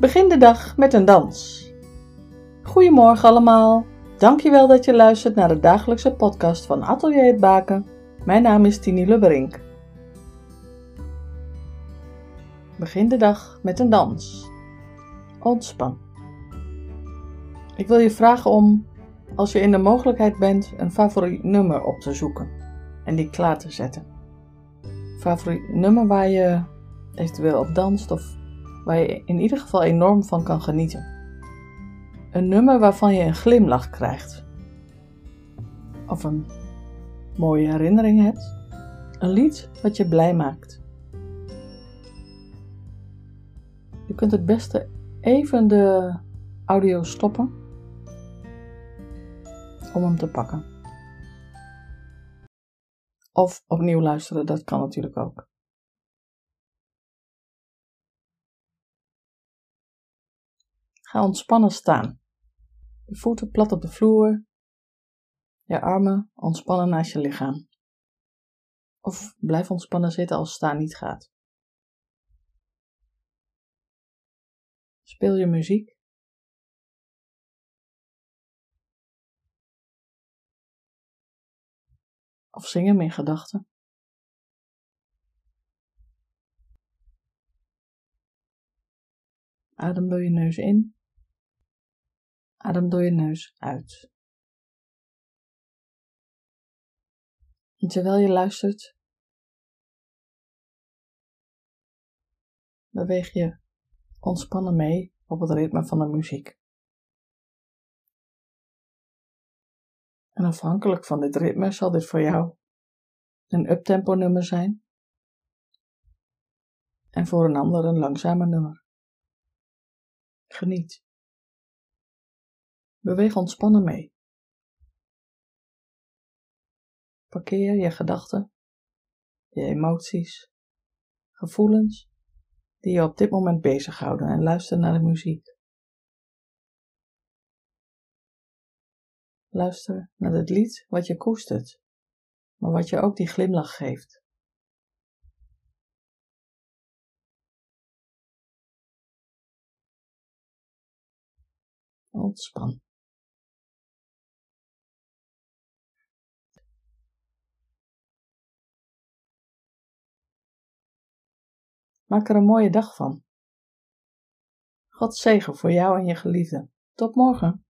Begin de dag met een dans. Goedemorgen allemaal. Dankjewel dat je luistert naar de dagelijkse podcast van Atelier het Baken. Mijn naam is Tini Lubberink. Begin de dag met een dans. Ontspan. Ik wil je vragen om, als je in de mogelijkheid bent, een favoriet nummer op te zoeken en die klaar te zetten. Favoriet nummer waar je eventueel op danst of waar je in ieder geval enorm van kan genieten. Een nummer waarvan je een glimlach krijgt. Of een mooie herinnering hebt. Een lied wat je blij maakt. Je kunt het beste even de audio stoppen om hem te pakken. Of opnieuw luisteren, dat kan natuurlijk ook. Ga ontspannen staan. Je voeten plat op de vloer. Je armen ontspannen naast je lichaam. Of blijf ontspannen zitten als staan niet gaat. Speel je muziek. Of zing hem in gedachten. Adem door je neus in. Adem door je neus uit. En terwijl je luistert, beweeg je ontspannen mee op het ritme van de muziek. En afhankelijk van dit ritme zal dit voor jou een uptempo nummer zijn en voor een ander een langzamer nummer. Geniet. Beweeg ontspannen mee. Parkeer je gedachten, je emoties, gevoelens die je op dit moment bezighouden en luister naar de muziek. Luister naar het lied wat je koestert, maar wat je ook die glimlach geeft. Ontspan. Maak er een mooie dag van. God zegen voor jou en je geliefde. Tot morgen.